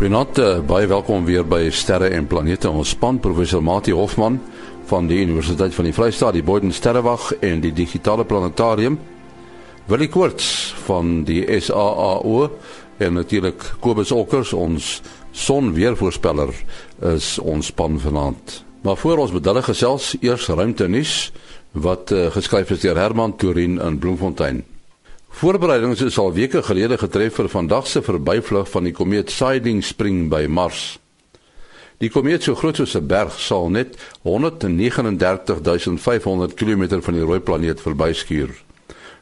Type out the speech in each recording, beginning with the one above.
Goeienaand, uh, baie welkom weer by Sterre en Planete. Ons span professor Mati Hofman van die Universiteit van die Vrystaat, die Boden Sterrewag en die Digitale Planetarium. Willie Koorts van die SAAO en natuurlik Kobus Okkers, ons sonweervoorspeller is ons span vanaand. Maar voor ons bedalle gesels, eers ruimte nuus wat uh, geskryf is deur Herman Turin in Bloemfontein. Voorbereidings is al weke gelede getref vir vandag se verbyvlug van die komeet Siding Spring by Mars. Die komeet so groot soos 'n berg sal net 139500 km van die rooi planeet verbyskuur.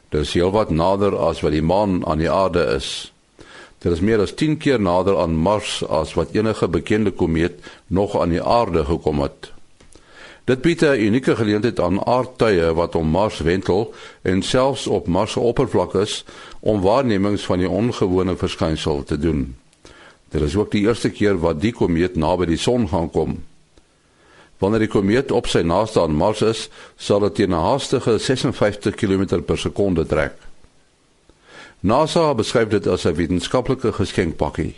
Dit is heelwat nader as wat die maan aan die aarde is. Dit is meer as 10 keer nader aan Mars as wat enige bekende komeet nog aan die aarde gekom het. Dit bied 'n unieke geleentheid aan aardtuie wat om Mars wentel en selfs op Mars se oppervlak is om waarnemings van die ongewone verskynsel te doen. Dit is ook die eerste keer wat die komeet naby die son gaan kom. Wanneer die komeet op sy naaste aan Mars is, sal dit teen 'n haastige 56 km per sekonde trek. NASA beskryf dit as 'n wetenskaplike geskenkpakkie.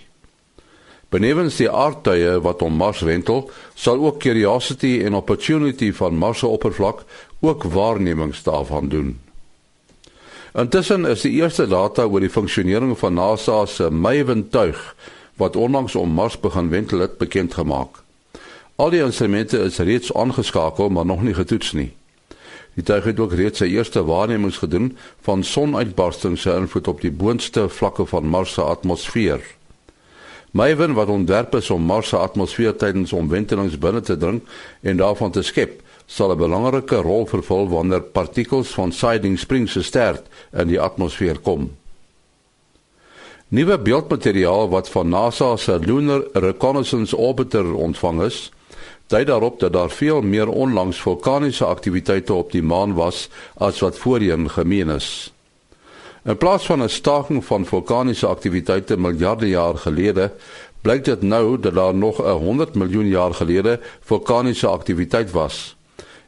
Benewens die aardtuie wat om Mars wentel, sal ook Curiosity en Opportunity van Mars se oppervlak ook waarnemings daarvan doen. Intussen is die eerste data oor die funksionering van NASA se Maven tuig wat onlangs om Mars begin wentel het bekend gemaak. Al die instrumente is reeds aangeskakel, maar nog nie getoets nie. Die tuig het ook reeds sy eerste waarnemings gedoen van sonuitbarstings se invloed op die boonste vlakke van Mars se atmosfeer. Maven wat ontwerp is om Mars se atmosfeer tydens omwentelings binne te dring en daarvan te skep, sal 'n belangrike rol vervul wanneer partikels van Siding Spring se ster in die atmosfeer kom. Nuwe beeldmateriaal wat van NASA se Lunar Reconnaissance Orbiter ontvang is, dui daarop dat daar veel meer onlangs vulkaniese aktiwiteite op die maan was as wat voorheen gemeen is. In plaas van 'n staking van vulkaniese aktiwiteite miljarde jaar gelede, blyk dit nou dat daar nog 'n 100 miljoen jaar gelede vulkaniese aktiwiteit was.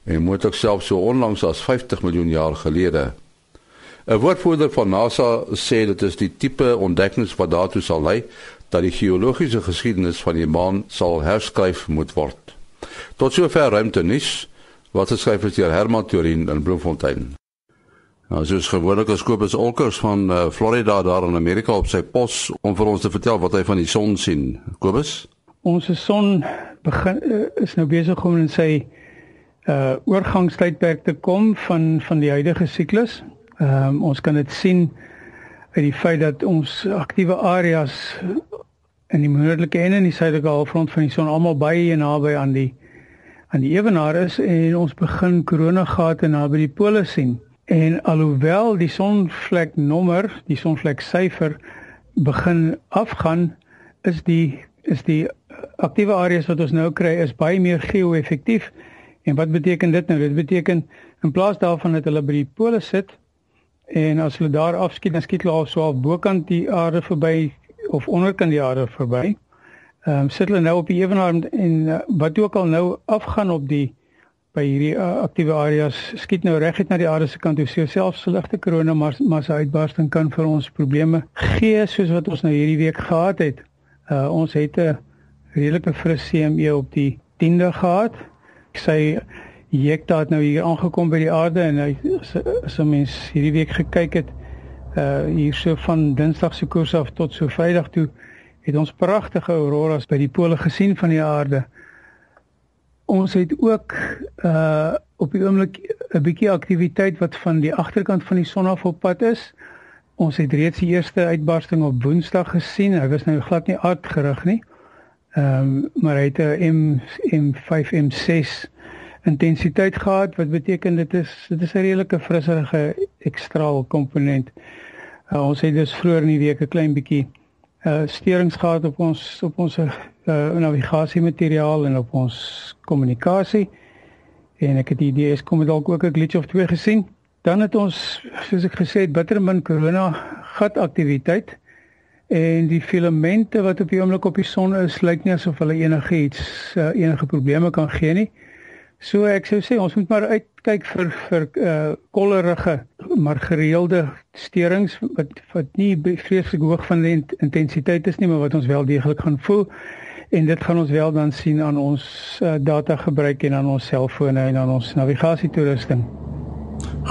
En moontlik selfs so onlangs as 50 miljoen jaar gelede. 'n Woordvoerder van NASA sê dit is die tipe ontdekkings wat daartoe sal lei dat die geologiese geskiedenis van die maan sal herskryf moet word. Tot sover ruimte nis wat geskryf is deur Herman Turin in Bloemfontein. Nou soos gewoonlik as Kobus Olkers van uh, Florida daar in Amerika op sy pos om vir ons te vertel wat hy van die son sien. Kobus? Ons son begin uh, is nou besig om in sy uh oorgangstydperk te kom van van die huidige siklus. Ehm um, ons kan dit sien uit die feit dat ons aktiewe areas in die noordelike en in die suidelike halfrond van die son almal baie naby aan die aan die ewenaar is en ons begin koronagate naby die pole sien. En alhoewel die sonvlek nommer, die sonvlek syfer begin afgaan, is die is die aktiewe areas wat ons nou kry is baie meer geo-effektief. En wat beteken dit nou? Dit beteken in plaas daarvan dat hulle by die pole sit en as hulle daar afskiet, dan skiet hulle al op bokant die aarde verby of onderkant die aarde verby. Ehm um, sit hulle nou op die ewenaar en uh, wat ook al nou afgaan op die by hierdie uh, aktiewe areas skiet nou reguit na die aarde se kant toe. So selfs ligte korona maar maar se uitbarsting kan vir ons probleme gee soos wat ons nou hierdie week gehad het. Uh ons het 'n redelike fris CME op die 10de gehad. Ek sê Jekta het nou hier aangekom by die aarde en hy 'n mens hierdie week gekyk het uh hier so van Dinsdag se koers af tot so Vrydag toe het ons pragtige auroras by die pole gesien van die aarde ons het ook uh op die oomblik 'n bietjie aktiwiteit wat van die agterkant van die son af op pad is. Ons het reeds die eerste uitbarsting op Woensdag gesien. Hy was nou glad nie aardgerig nie. Ehm um, maar hy het 'n M M5 M6 intensiteit gehad wat beteken dit is dit is 'n redelike frisserige ekstraal komponent. Uh, ons het dus vroeër in die week 'n klein bietjie uh sterings gehad op ons op ons uh navigasiemateriaal en op ons kommunikasie. En ek het die DS kom dalk ook 'n glitch of twee gesien. Dan het ons soos ek gesê het bitter min corona gat aktiwiteit en die filamente wat op die oomblik op die son is lyk nie asof hulle enigiets uh, enige probleme kan gee nie. So ek sou sê ons moet maar uitkyk vir vir uh kollerige maar gereelde sterings wat wat nie vreeslik hoog van die intensiteit is nie maar wat ons wel deeglik gaan voel en dit gaan ons wel dan sien aan ons uh, data gebruik en aan ons selfone en aan ons navigasietoerusting.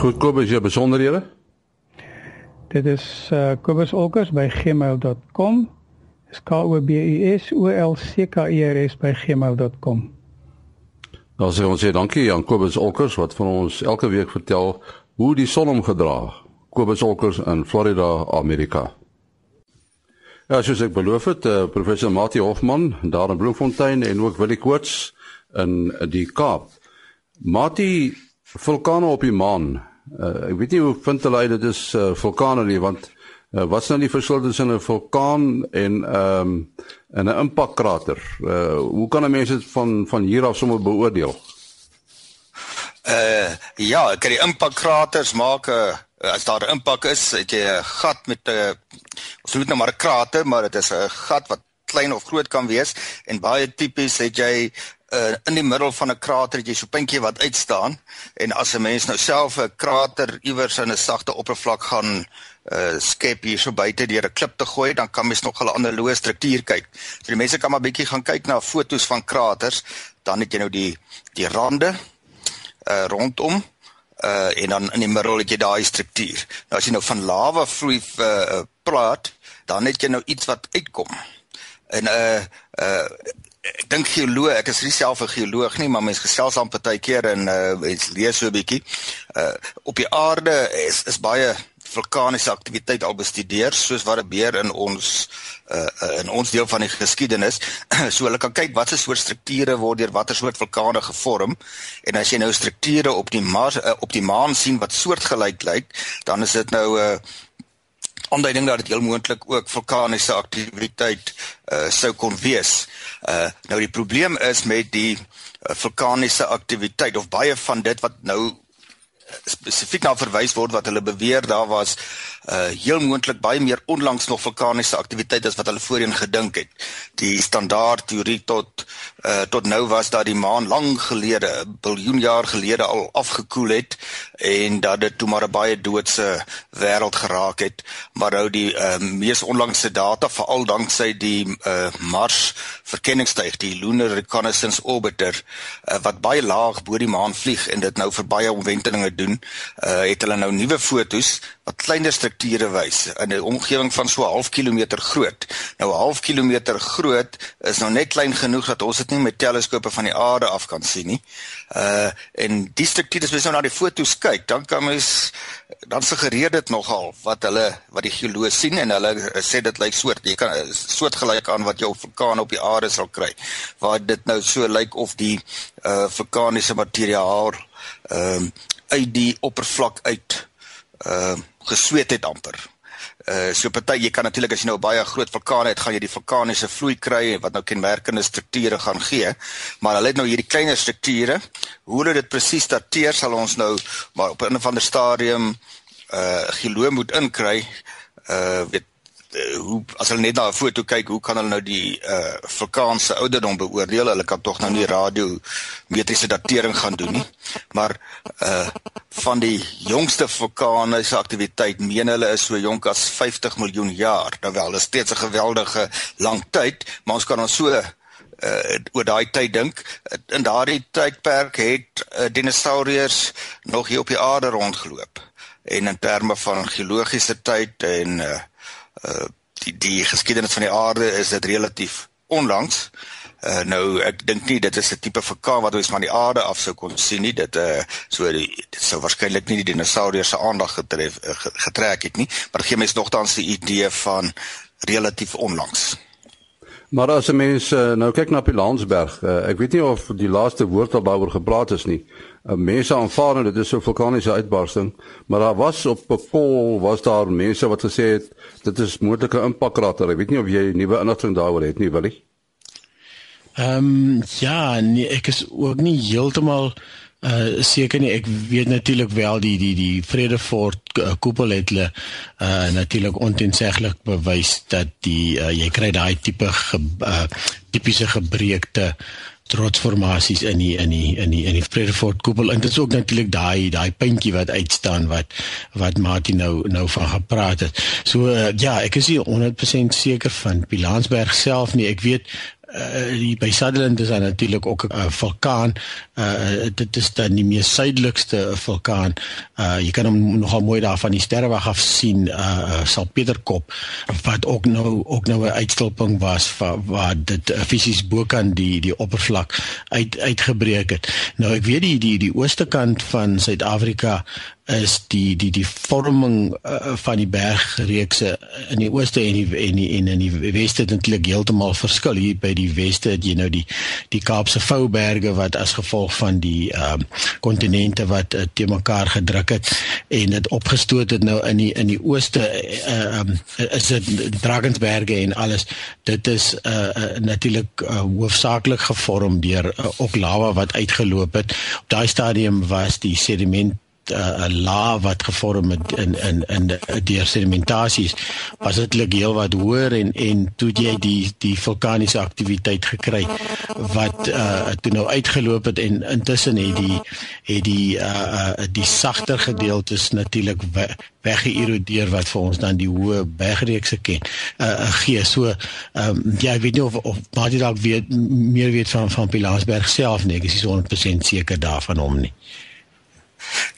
Goed, Kobus, jy besonderhede? Dit is uh, kobusolkers@gmail.com. Dis K O B U S O L C K E R S by gmail.com. Nou sê ons sê dankie aan Kobus Olkers wat vir ons elke week vertel hoe die son omgedra. Kobus Olkers in Florida, Amerika. Ja, soos ek beloof het, uh, professor Mati Hofman daar in Bloemfontein en ook Willie Koorts in die Kaap. Mati, vulkane op die maan. Uh, ek weet nie hoe vind hulle uit dit is uh, vulkane nie want uh, wat's nou die verskil tussen 'n vulkaan en ehm um, en 'n impakkrater? Uh, hoe kan 'n mens dit van van hier af sommer beoordeel? Uh ja, kyk die impakkraters maak 'n uh, as daar 'n impak is, het jy 'n gat met 'n uh, ons noem dit nou maar 'n krater, maar dit is 'n gat wat klein of groot kan wees en baie tipies het jy uh, in die middel van 'n krater het jy so 'n puntjie wat uitstaan en as 'n mens nou self 'n krater iewers in 'n sagte oppervlak gaan uh, skep hier so buite deur 'n klip te gooi dan kan mens nog 'n ander loë struktuur kyk. So die mense kan maar bietjie gaan kyk na fotos van kraters, dan het jy nou die die rande uh rondom uh en dan in die middel het jy daai struktuur. Nou as jy nou van lava vloei uh, praat, dan het jy nou iets wat uitkom. En uh uh ek dink geoloog, ek is nie self 'n geoloog nie, maar mens gesels aan partykeer en uh mens lees so 'n bietjie. Uh op die aarde is is baie vulkaniese aktiwiteit al bestudeer soos wat gebeur in ons uh in ons deel van die geskiedenis. so hulle kan kyk watse soort strukture word deur watter soort vulkane gevorm en as jy nou strukture op die Mars uh, op die maan sien wat soortgelyk lyk, dan is dit nou 'n uh, aanduiding dat dit heel moontlik ook vulkaniese aktiwiteit uh sou kon wees. Uh nou die probleem is met die vulkaniese aktiwiteit of baie van dit wat nou spesifiek na verwys word wat hulle beweer daar was uh heel moontlik baie meer onlangs nog vulkaniese aktiwiteit as wat hulle voorheen gedink het. Die standaard teorie tot uh tot nou was dat die maan lank gelede, biljoen jaar gelede al afgekoel het en dat dit toe maar 'n baie doodse wêreld geraak het. Maar nou die uh mees onlangse data veral danksy die uh Mars verkenningstuig, die Lunar Reconnaissance Orbiter uh, wat baie laag bo die maan vlieg en dit nou vir baie omwentelinge doen, uh het hulle nou nuwe fotos wat kleiner strukture wys in 'n omgewing van so 'n half kilometer groot. Nou 'n half kilometer groot is nou net klein genoeg dat ons dit nie met teleskope van die aarde af kan sien nie. Uh en die strukture as jy nou na die foto's kyk, dan kan mens dan suggereer dit nogal wat hulle wat die geoloë sien en hulle sê dit lyk soort jy kan soortgelyk aan wat jou vulkaan op die aarde sal kry. Waar dit nou so lyk of die uh vulkaniese materiaal ehm uh, uit die oppervlak uit uh gesweet het amper. Uh so party jy kan natuurlik as jy nou baie groot vulkane het, gaan jy die vulkaniese vloei kry wat nou kenmerkende strukture gaan gee, maar hulle het nou hierdie kleiner strukture. Hoe hulle dit presies dateer sal ons nou maar op 'n of ander stadium uh geloe moet inkry. Uh weet hoe as hulle net na 'n foto kyk, hoe kan hulle nou die uh vulkaanse ouderdom beoordeel? Hulle kan tog nou nie radiometriese datering gaan doen nie. Maar uh van die jongste vulkane se aktiwiteit meen hulle is so jonk as 50 miljoen jaar. Nou wel, dit is steeds 'n geweldige lang tyd, maar ons kan ons so uh oor daai tyd dink. In daardie tydperk het uh, dinosourus nog hier op die aarde rondgeloop. En in terme van geologiese tyd en uh uh die die geskiedenis van die aarde is dit relatief onlangs. Uh nou ek dink nie dit is 'n tipe vulkaan wat ons van die aarde af sou kon sien nie. Dit uh so die, dit sou waarskynlik nie die dinosourus se aandag getref getrek het nie, maar dit gee mens nogtans die idee van relatief onlangs. Maar as 'n mens uh, nou kyk na Pilansberg, uh, ek weet nie of die laaste woord al daaroor gepraat is nie. Uh, mense aanvaar nou dit is 'n vulkaniese uitbarsting, maar daar was op 'n kol was daar mense wat gesê het dit is moontlike impakkrater. Ek weet nie of jy nuwe inligting daaroor het nie, Willie. Ehm um, ja, nee, ek is ook nie heeltemal uh seker nie ek weet natuurlik wel die die die Vredefort uh, koepel het hulle uh natuurlik ontenseglik bewys dat die uh, jy kry daai tipe ge, uh, tipiese gebreekte trotsformasies in die in die in die in die Vredefort koepel en dit is ook natuurlik daai daai puntjie wat uitstaan wat wat Martin nou nou van gepraat het. So uh, ja, ek is nie 100% seker van Pilansberg self nie. Ek weet uh, by Sutherland is daar natuurlik ook 'n uh, vulkaan. Uh, dit is dan die mees suidelikste vulkaan. Uh, jy kan hom nogal mooi daar van die sterrewag af sien, uh, Salpeterkop wat ook nou ook nou 'n uitstulping was waar, waar dit uh, fisies bokant die die oppervlak uit uitgebreek het. Nou ek weet die die die ooste kant van Suid-Afrika is die die die vorming uh, van die bergreekse in die ooste en die en die en in die weste eintlik heeltemal verskil. Hier by die weste het jy nou die die Kaapse Vouberge wat as gevolg van die ehm um, kontinente wat uh, te mekaar gedruk het en dit opgestoot het nou in die in die ooste ehm uh, um, is dit Drakensberge en alles. Dit is uh, uh, natuurlik uh, hoofsaaklik gevorm deur uh, ook lava wat uitgeloop het. Op daai stadium was die sediment 'n uh, laag wat gevorm het in in in die sedimentasies was dit heel wat hoër en en toe jy die die vulkaniese aktiwiteit gekry wat uh toe nou uitgeloop het en intussen het die het die uh, uh die sagter gedeeltes natuurlik we, weggeërodeer wat vir ons dan die hoë bergreekse ken uh gee. So ehm um, ja ek weet nie of of maar jy dalk weet meer weet van van Pilansberg self nie. Ek is nie 100% seker daarvan hom nie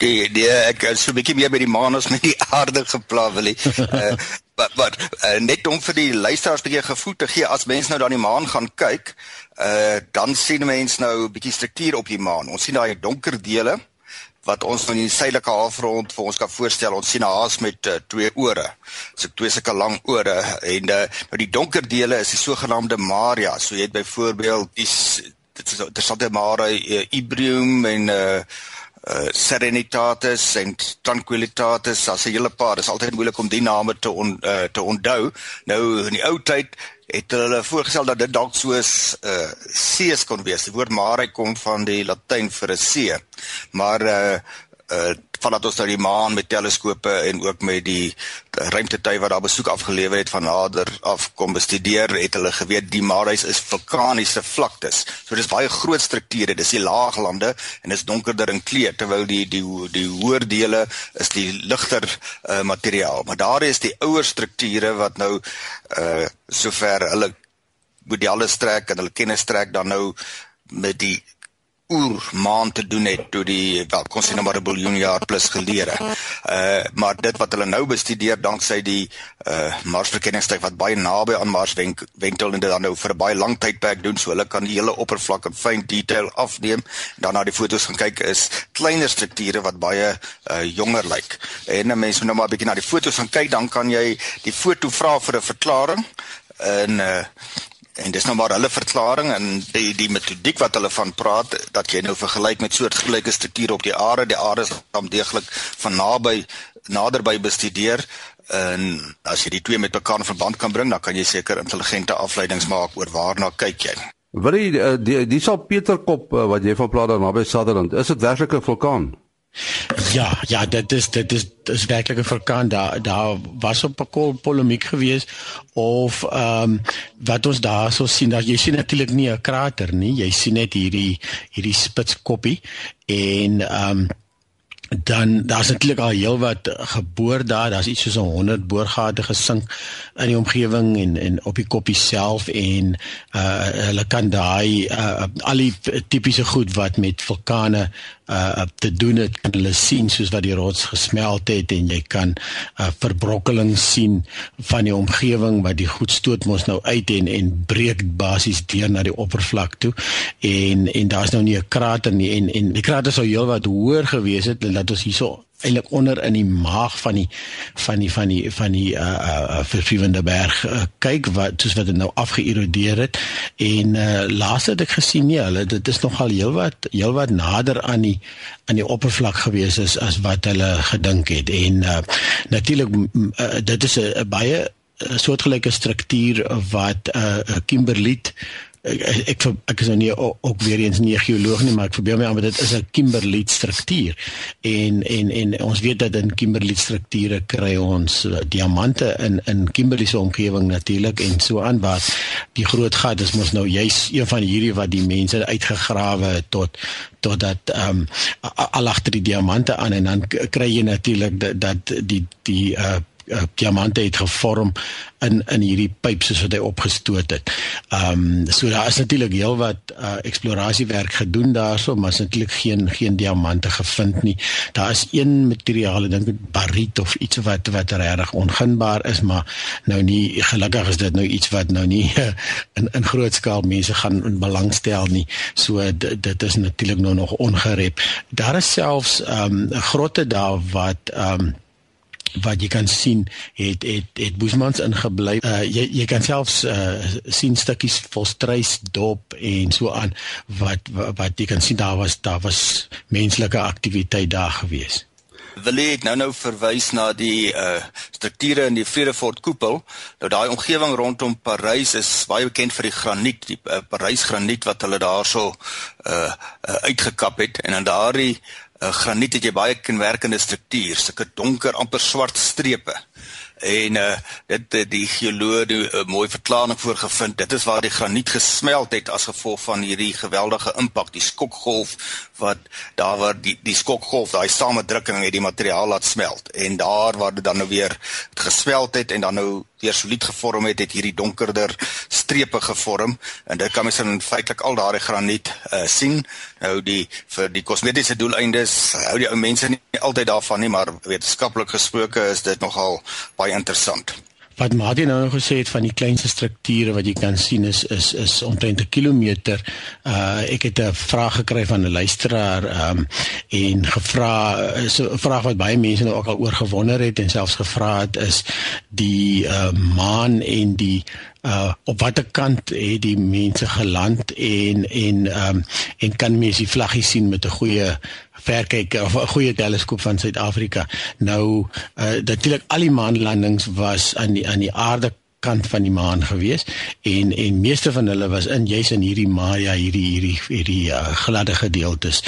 die die ek is so 'n bietjie meer by die maan as met die aarde geplavel nie. Uh, maar maar uh, net om vir die luisteraars 'n bietjie gevoel te gee as mense nou dan die maan gaan kyk, uh, dan sien mense nou 'n bietjie struktuur op die maan. Ons sien daai donker dele wat ons van die suidelike halfrond vir ons kan voorstel. Ons sien 'n haas met uh, twee ore. So twee sulke lang ore en uh, nou die donker dele is die sogenaamde Maria. So jy het byvoorbeeld die dit is dit sal die Mare uh, Ibrium en uh, uh, Serenitatis en Tranquilitatis, as 'n hele paar, is altyd moeilik om die name te on, uh, te onthou. Nou in die ou tyd het hulle voorgestel dat dit dalk soos 'n uh, sees kon wees. Die woord mare kom van die Latyn vir 'n see. Maar uh uh vandat ons nou die maan met teleskope en ook met die ruimtetuig wat daar besoek afgelewer het van nader af kom bestudeer, het hulle geweet die Marais is vulkaniese vlaktes. So dis baie groot strukture, dis die laaglande en is donkerder in kleur terwyl die die die hoër dele is die ligter uh, materiaal. Maar daar is die ouer strukture wat nou uh sover hulle modelle strek en hulle kennis strek dan nou met die oer maan te doen het toe die wel kon sien nou maar 'n biljoen jaar plus gelede. Uh maar dit wat hulle nou bestudeer danksy die uh Marsverkenningstyd wat baie naby aan Mars wenk, wentel en dit dan nou vir 'n baie lang tydperk doen so hulle kan die hele oppervlak in fyn detail afneem dan na die fotos gaan kyk is kleiner strukture wat baie uh jonger lyk. En nou mense nou maar 'n bietjie na die fotos gaan kyk dan kan jy die foto vra vir 'n verklaring en uh En dis nou maar hulle verklaring en die die metodiek wat hulle van praat dat jy nou vergelyk met soortgelyke strukture op die aarde, die aarde is dan deeglik van naby naderby bestudeer en as jy die twee met mekaar in verband kan bring, dan kan jy seker intelligente afleidings maak oor waarna kyk jy. Wil jy die die, die sal Peterkop eh, wat jy van praat daar naby Sutherland, is dit werklik 'n vulkaan? Ja, ja, dit is dit is dit is werklik 'n vulkaan daar daar was op 'n polemiek gewees of ehm um, wat ons daar so sien dat jy sien natuurlik nie 'n krater nie, jy sien net hierdie hierdie spitskoppie en ehm um, dan daar's natuurlik al heelwat geboor daar. Daar's iets soos 100 boorgate gesink in die omgewing en en op die koppie self en uh hulle kan daai uh al die tipiese goed wat met vulkane uh te doen het kan hulle sien soos wat die rots gesmelt het en jy kan uh verbrokkeling sien van die omgewing wat die goed stoot mos nou uit en en breek basies deur na die oppervlak toe. En en daar's nou nie 'n krater nie en en die krater sou heelwat hoër gewees het laat ons hierso eintlik onder in die maag van die van die van die van die uh uh verfriewende berg uh, kyk wat soos wat dit nou afgeërodeer het. En uh laaste het ek gesien nee hulle dit is nogal heelwat heelwat nader aan die aan die oppervlak gewees is as wat hulle gedink het. En uh natuurlik uh, dit is 'n baie soortgelyke struktuur wat 'n uh, kimberliet ek ek, ek is nou nie ook, ook weer eens nie geoloog nie, maar ek verbeel my aan dit is 'n kimberlite struktuur. En en en ons weet dat in kimberlite strukture kry ons uh, diamante in in Kimberley se omgewing natuurlik en so aan waar die groot gat is mos nou juis een van hierdie wat die mense uitgegrawe tot tot dat ehm um, al agter die diamante aan en dan kry jy natuurlik dat, dat die die uh uh, diamante het gevorm in in hierdie pyp soos wat hy opgestoot het. Ehm um, so daar is natuurlik heelwat uh, eksplorasiewerk gedoen daarso, maar is natuurlik geen geen diamante gevind nie. Daar is een materiaal, ek dink bariet of iets wat wat regtig ongunbaar is, maar nou nie gelukkig is dit nou iets wat nou nie in in groot skaal mense gaan in belang stel nie. So dit is natuurlik nou nog ongerep. Daar is selfs ehm um, grotte daar wat ehm um, wat jy kan sien het het het Boesmans ingebly. Uh jy jy kan selfs uh sien stukkies volstruis dop en so aan wat wat jy kan sien daar was daar was menslike aktiwiteit daar gewees. Wil ek nou nou verwys na die uh strukture in die Vredefort koepel. Nou daai omgewing rondom Parys is baie bekend vir die graniet, die uh, Parys graniet wat hulle daarso uh, uh uitgekap het en dan daardie uh, graniet het jy baie kenmerkende struktuur, sulke donker amper swart strepe. En uh, dit die geoloog 'n uh, mooi verklaring voor gevind. Dit is waar die graniet gesmelt het as gevolg van hierdie geweldige impak, die skokgolf wat daar waar die die skokgolf, daai samedrukking het die materiaal laat smelt. En daar waar dit dan nou weer gesmelt het en dan nou weer solied gevorm het, het hierdie donkerder strepe gevorm en dit kan mens in feitelik al daardie graniet uh, sien. Nou die vir die kosmetiese doeleindes hou die ou mense nie altyd daarvan nie, maar wetenskaplik gesproke is dit nogal baie interessant. Wat Martin nou gesê het van die kleinste strukture wat jy kan sien is is is omtrent 'n kilometer. Uh ek het 'n vraag gekry van 'n luisteraar um en gevra is 'n vraag wat baie mense nou ook al oor gewonder het en selfs gevra het is die uh maan en die uh op watter kant het die mense geland en en um en kan mense die vlaggie sien met 'n goeie verkyk of 'n goeie teleskoop van Suid-Afrika. Nou uh natuurlik al die maanlandings was aan die aan die aarde kant van die maan gewees en en meeste van hulle was in juis in hierdie Maya hierdie hierdie hierdie uh, gladde gedeeltes.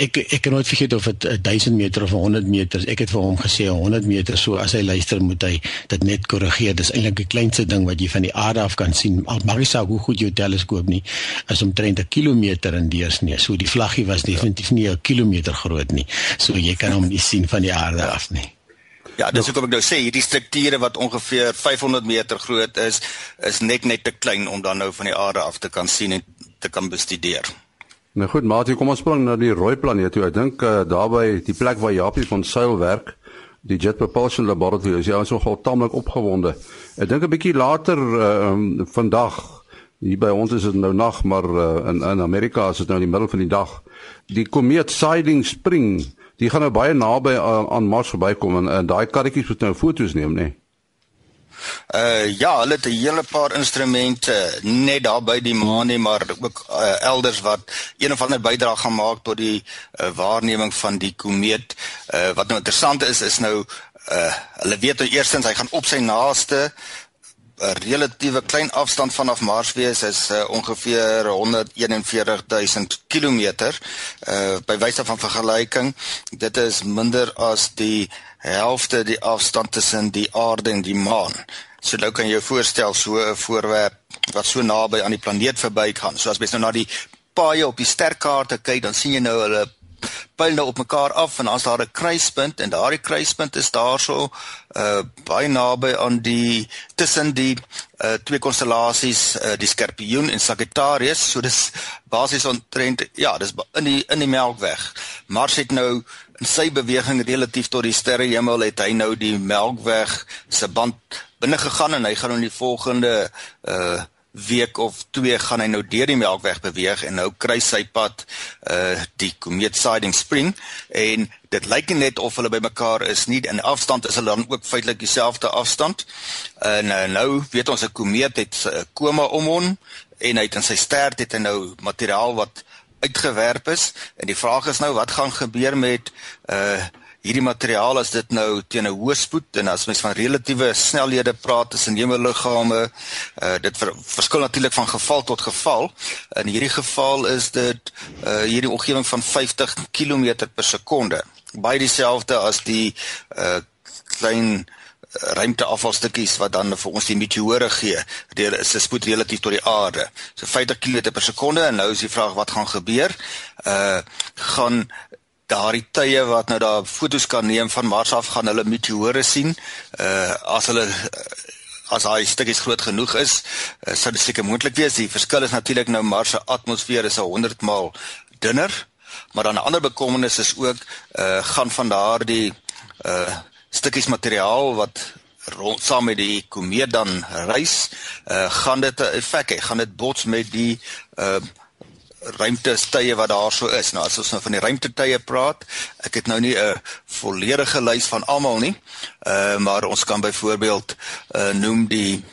Ek ek kan nooit vergeet of dit 1000 meter of 100 meter. Ek het vir hom gesê 100 meter so as hy luister moet hy dit net korrigeer. Dis eintlik die kleinste ding wat jy van die aarde af kan sien. Al mag jy sê hoe goed jou teleskoop nie is omtrent 'n kilometer in deursnee. So die vlaggie was definitief nie 'n kilometer groot nie. So jy kan hom nie sien van die aarde af nie. Ja, dis hoekom ek nou sê hierdie strukture wat ongeveer 500 meter groot is, is net net te klein om dan nou van die aarde af te kan sien en te kan bestudeer. Nou goed, Mati, kom ons spring na die rooi planeet toe. Ek dink uh, daarby die plek waar Japie van Sail werk, die Jet Propulsion Laboratory, is jy ons nogal tamelik opgewonde. Ek dink 'n bietjie later uh, um, vandag hier by ons is dit nou nag, maar uh, in in Amerika is dit nou in die middel van die dag. Die komeet Siding Spring die gaan nou baie naby aan, aan Mars verbykom en, en daai karretjies moet nou foto's neem, nê? Nee. Uh ja, hulle het 'n hele paar instrumente net daar by die maan nie, maar ook uh, elders wat een of ander bydrae gaan maak tot die uh, waarneming van die komeet. Uh wat nou interessant is is nou uh hulle weet nou eerstens hy gaan op sy naaste relatiewe klein afstand vanaf Mars wees is uh, ongeveer 141000 km. Uh by wyse van vergelyking, dit is minder as die helfte die afstand tussen die aarde en die maan. So nou kan jy voorstel so 'n voorwerp wat so naby aan die planeet verbygaan. So as jy nou na die paaie op die sterkaarte kyk, dan sien jy nou hulle pyl nou op mekaar af en as daar 'n kruispunt en daardie kruispunt is daarso uh baie naby aan die tussen die uh twee konstellasies uh die Skorpioen en Sagittarius so dis basies ontrent ja dis in die in die Melkweg. Mars het nou in sy beweging relatief tot die sterrehemel het hy nou die Melkweg se band binne gegaan en hy gaan in die volgende uh week of 2 gaan hy nou deur die Melkweg beweeg en nou kruis sy pad uh die komeet Siding Spring. En dit lyk net of hulle bymekaar is nie in afstand is hulle dan ook feitelik dieselfde afstand. En uh, nou weet ons 'n komeet het 'n uh, koma om hom en hy het in sy stert het hy nou materiaal wat uitgewerp is. En die vraag is nou wat gaan gebeur met uh hierdie materiaal as dit nou teen 'n hoë spoed en as mens van relatiewe snelhede praat tussen hemelliggame, uh dit ver, verskil natuurlik van geval tot geval. In hierdie geval is dit uh hierdie omgewing van 50 km per sekonde. Baie dieselfde as die uh klein ruimteafvalstukkies wat dan vir ons die meteore gee. Dit is 'n spoed relatief tot die aarde. So 50 km per sekonde en nou is die vraag wat gaan gebeur? Uh gaan daardie tye wat nou daar fotos kan neem van Mars af gaan hulle meteore sien. Uh as hulle as hy stukkies groot genoeg is, uh, sou dit seker moontlik wees. Die verskil is natuurlik nou Mars se atmosfeer is 'n 100 maal dunner, maar dan 'n ander bekommernis is ook uh gaan van daardie uh stukkies materiaal wat rond saam met die komeet dan reis, uh, gaan dit 'n effek hê, gaan dit bots met die uh ruimtetye wat daar so is. Nou as ons nou van die ruimtetye praat, ek het nou nie 'n volledige lys van almal nie. Uh maar ons kan byvoorbeeld uh noem die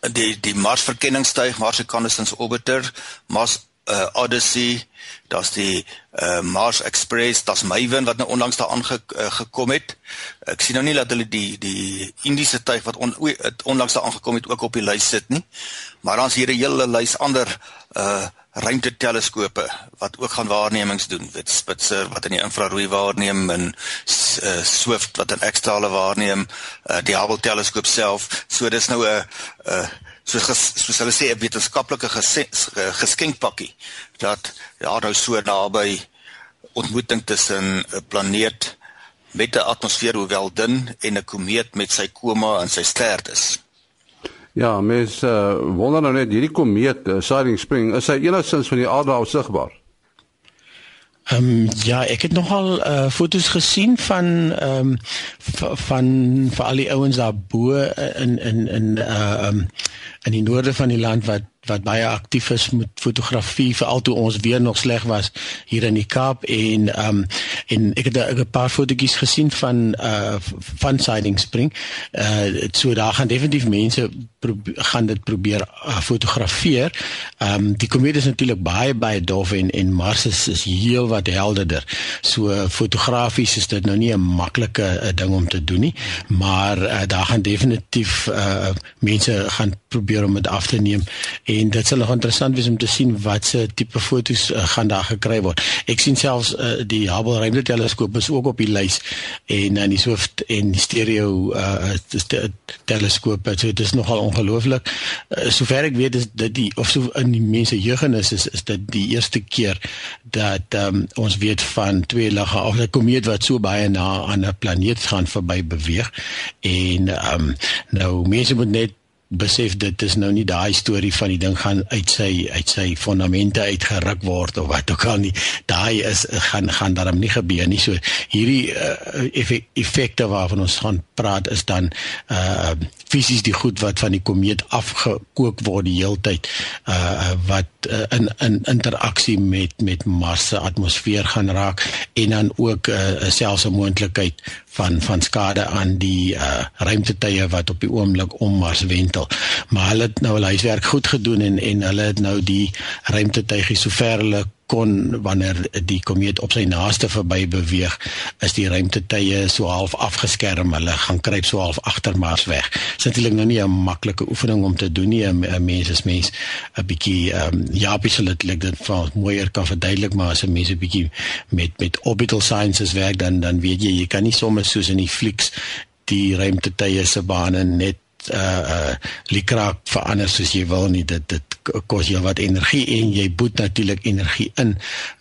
die die Mars verkenningstuig, Mars Reconnaissance Orbiter, Mars uh, Odyssey, daar's die uh, Mars Express, daar's Maven wat nou onlangs daar aangekom uh, het. Ek sien nou nie dat hulle die die Indiese tuig wat on, onlangs daar aangekom het ook op die lys sit nie. Maar dan's hier 'n hele lys ander uh ruimteteleskope wat ook gaan waarnemings doen. Dit Spitzer wat in die infrarooi waarneem en uh, Swift wat in ekstrale waarneem, uh, die Hubble teleskoop self. So dis nou 'n 'n soos ges, soos hulle sê 'n wetenskaplike geskenkpakkie dat ja nou so naby ontmoeting tussen 'n planeet met 'n atmosfeer hoewel dun en 'n komeet met sy koma en sy stert is. Ja, mens uh, wonder nou net hierdie komeet, uh, Siding Spring, is hy enigstens van die aarde af sigbaar? Ehm um, ja, ek het nogal uh foto's gesien van ehm um, van vir al die ouens daar bo in in in uh um in die noorde van die land wat wat baie aktief is met fotografie veral toe ons weer nog sleg was hier in die Kaap en ehm um, en ek het 'n paar fotootjies gesien van uh van Siding Spring. Uh so daar gaan definitief mense gaan dit probeer uh, fotografeer. Ehm um, die komeet is natuurlik baie baie dof en en Mars is, is heel wat helderder. So fotografies is dit nou nie 'n maklike uh, ding om te doen nie, maar uh, daar gaan definitief uh mense gaan probeer om dit af te neem en dit sal nog interessant wees om te sien wat se tipe fotos uh, gaan daar gekry word. Ek sien selfs uh, die Hubble ruimteteleskoop is ook op die lys en dan uh, die Swift en die stereo uh teleskoop. So dit is nogal ongelooflik. Uh, sover ek weet is dit die of so in die mense jeugenis is is dit die eerste keer dat um, ons weet van twee liggae of 'n komeet wat so baie na aan 'n planeet gaan verby beweeg. En um, nou mense moet net besef dit is nou nie daai storie van die ding gaan uit sy uit sy fondamente uitgeruk word of wat ook al nie. Daai is gaan gaan daarom nie gebeur nie. So hierdie uh, effekte waarvan ons gaan praat is dan uh fisies die goed wat van die komeet afgekook word die heeltyd uh wat uh, in in interaksie met met Mars se atmosfeer gaan raak en dan ook uh, selfs 'n moontlikheid van van skade aan die uh ruimtetuie wat op die oomblik om Mars wentel. Maar hulle het nou hulle huiswerk goed gedoen en en hulle het nou die ruimtetuigie sover hulle kon wanneer die komeet op sy naaste verby beweeg, is die ruimtetye so half afgeskerm. Hulle gaan kruip so half agter Mars weg. Dit is natuurlik nou nie 'n maklike oefening om te doen nie. 'n Mens is mens 'n bietjie ehm um, ja, beslutlik dit van mooier kan verduidelik, maar as 'n mens 'n bietjie met met orbital sciences werk dan dan weet jy jy kan nie sommer soos in die flieks die ruimtetye se bane net uh uh likraak verander soos jy wil nie. Dit dit kos jou wat energie en jy boet natuurlik energie in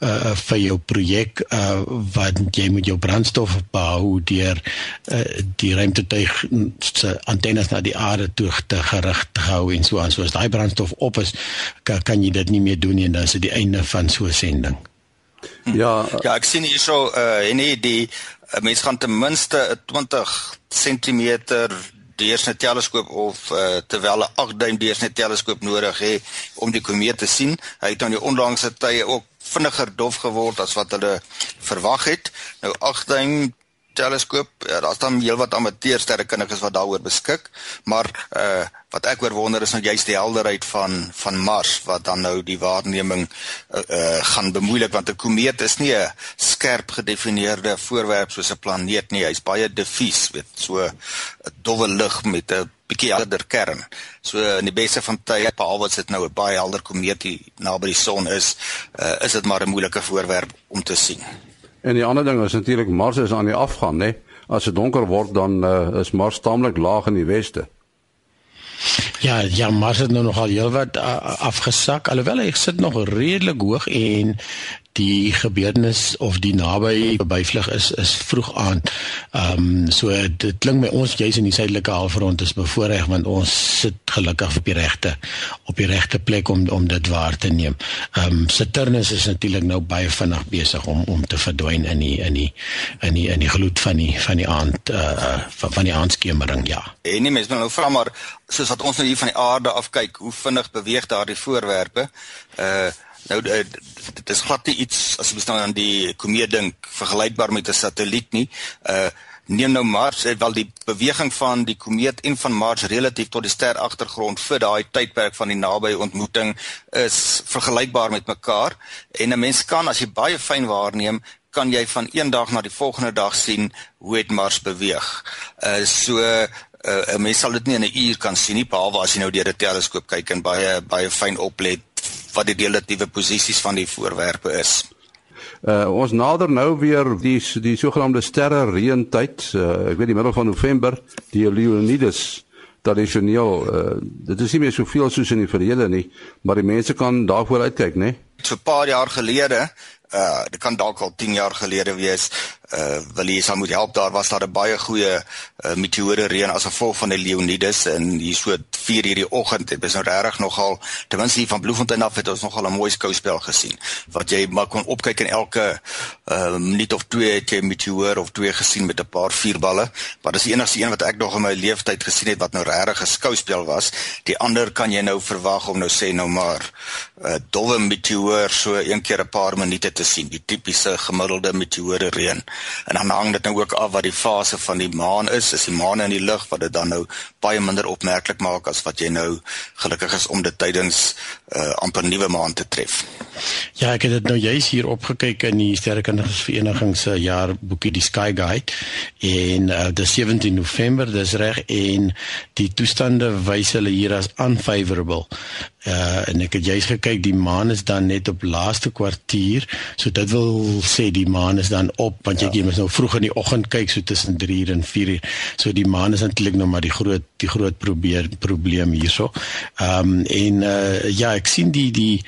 uh vir jou projek uh wat jy moet jou brandstof behou deur uh die ruimtetuig se antennes na die aarde toe te gerig te hou en so aan. So as daai brandstof op is kan, kan jy dit nie meer doen nie en dan is dit die einde van so 'n sending. Ja ja ek sien hierso uh en nee die uh, mens gaan ten minste 20 cm deursnit teleskoop of uh, terwyl 'n 8 duim deursnit teleskoop nodig het om die komeet te sien. Hy het aan die onlangse tye ook vinniger dof geword as wat hulle verwag het. Nou 8 duim teleskoop, ja, daar's dan heelwat amateursterrekundiges wat daaroor beskik, maar uh wat ek oor wonder is nou juist die helderheid van van Mars wat dan nou die waarneming uh, uh gaan bemoeilik want 'n komeet is nie 'n skerp gedefinieerde voorwerp soos 'n planeet nie. Hy's baie diffuus, weet, so 'n dowwe lig met 'n bietjie helder kern. So in die beste van tye, behalwe as dit nou 'n baie helder komeet naby die son is, uh, is dit maar 'n moeilike voorwerp om te sien. En die ander ding is natuurlik Mars is aan die afgaan, né? As dit donker word dan uh, is Mars taamlik laag in die weste. Ja, ja, Mars het nou nogal heelwat uh, afgesak alhoewel hy sit nog redelik hoog en die gebeurtenis of die naby verbyvlug is is vroeg aan. Ehm um, so dit klink my ons juis in die suidelike halfrond is bevoordeel want ons sit gelukkig op die regte op die regte plek om om dit waar te neem. Ehm um, Saturnus is natuurlik nou baie vinnig besig om om te verdwyn in die in die in die in die gloed van die van die aand uh van, van die aandskemering ja. En nie mens nou vra maar soos wat ons nou hier van die aarde af kyk, hoe vinnig beweeg daardie voorwerpe? Uh Nou eh, dit is glad nie iets as jy nou aan die komeet dink vergelykbaar met 'n satelliet nie. Uh neem nou Mars, het wel die beweging van die komeet en van Mars relatief tot die ster agtergrond vir daai tydperk van die nabye ontmoeting is vergelykbaar met mekaar en 'n mens kan as jy baie fyn waarneem kan jy van een dag na die volgende dag sien hoe dit Mars beweeg. Uh so uh, 'n mens sal dit nie in 'n uur kan sien nie behalwe as jy nou deur 'n teleskoop kyk en baie baie fyn oplet wat die relatiewe posisies van die voorwerpe is. Uh ons nader nou weer die die sogenaamde sterre reëntyd. Uh, ek weet die middel van November, die Leonidas tradisioneel uh, dit is nie meer soveel soos in die verlede nie, maar die mense kan daarvoor uitkyk, né? So 'n paar jaar gelede, uh dit kan dalk al 10 jaar gelede wees, uh wil jy sal moet help. Daar was daar 'n baie goeie uh, meteore reën as gevolg van die Leonidas en hier so 4 hierdie oggend. Het ons nou regtig nogal ten minste hier van Bloemfontein af het ons nogal 'n mooi skouspel gesien. Wat jy maar kon opkyk in elke uh minuut of twee het jy meteoor of twee gesien met 'n paar vuurballe. Maar dis die enigste een wat ek nog in my lewe tyd gesien het wat nou regtig 'n skouspel was. Die ander kan jy nou verwag om nou sê nou maar 'n uh, dowwe meteoor so een keer 'n paar minute te sien. Die tipiese gemiddelde meteore reën En dan hang dit nou ook af wat die fase van die maan is. Is die maan in die lug wat dit dan nou baie minder opmerklik maak as wat jy nou gelukkig is om dit tydens uh, amper nuwe maan te tref. Ja, ek het dit nou juis hier opgekyk in die Sterrekundiges Vereniging se jaarboekie die Sky Guide en uh, die 17 November, dis reg en die toestande wys hulle hier as unfavorable. Uh en ek het juis gekyk die maan is dan net op laaste kwartier. So dit wil sê die maan is dan op want jy ja. moet nou vroeg in die oggend kyk so tussen 3 uur en 4 uur. So die maan is eintlik nou maar die groot die groot probeer probleem hierso. Ehm um, en uh ja, ek sien die die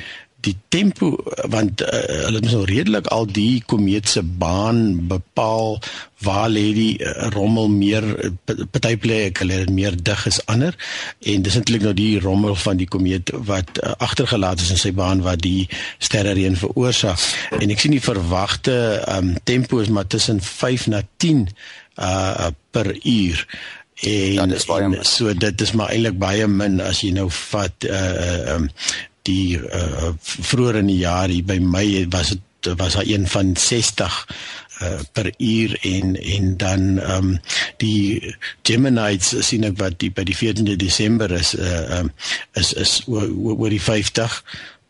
die tempo want uh, hulle het nou redelik al die komeet se baan bepaal. Waar lê die uh, rommel meer party plek hulle het meer dig as ander. En dis eintlik nou die rommel van die komeet wat uh, agtergelaat is in sy baan wat die sterrereën veroorsaak. En ek sien die verwagte um, tempo is maar tussen 5 na 10 uh per uur. En, ja, en so dit is maar eintlik baie min as jy nou vat uh um die uh vroeër in die jaar hier by my was dit was daar een van 60 uh per uur en en dan um die Gemini's sien ek wat die by die 14de Desember is uh um is is oor, oor die 50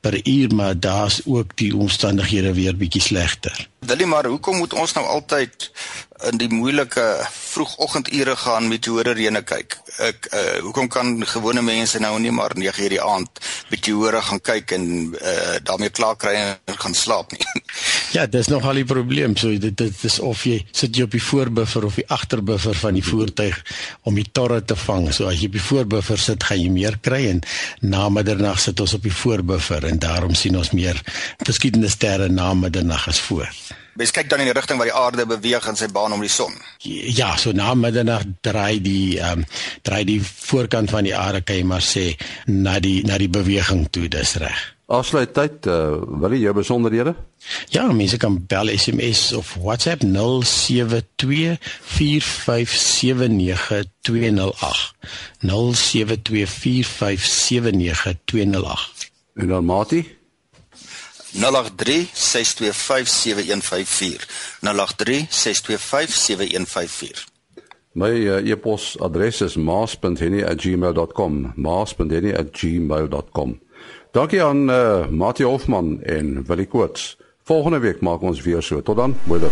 per uur maar daar's ook die omstandighede weer bietjie slegter. Willie maar hoekom moet ons nou altyd in die moeilike vroegoggendure gaan meteore reëne kyk. Ek uh hoekom kan gewone mense nou nie maar 9:00 die aand meteore gaan kyk en uh daarmee klaar kry en gaan slaap nie. Ja, dis nog al die probleem. So dit dit is of jy sit jy op die voorbuffer of die agterbuffer van die voertuig om die torre te vang. So as jy op die voorbuffer sit, gaan jy meer kry en na middernag sit ons op die voorbuffer en daarom sien ons meer verskillende sterre na middernag as voor. Mens kyk dan in die rigting waar die aarde beweeg in sy baan om die son. Ja, so na middernag draai die ehm um, draai die voorkant van die aarde kan jy maar sê na die na die beweging toe, dis reg. Afsluit tyd, uh, wil jy jou besonderhede? Ja, mense kan bel SMS of WhatsApp 0724579208. 0724579208. En dan Mati 0836257154 0836257154 My uh, e-pos adres is maas.henny@gmail.com maas.henny@gmail.com Dankie aan uh, Mati Hofman en Willie Koorts Volgende week maak ons weer so. Tot dan. Dag.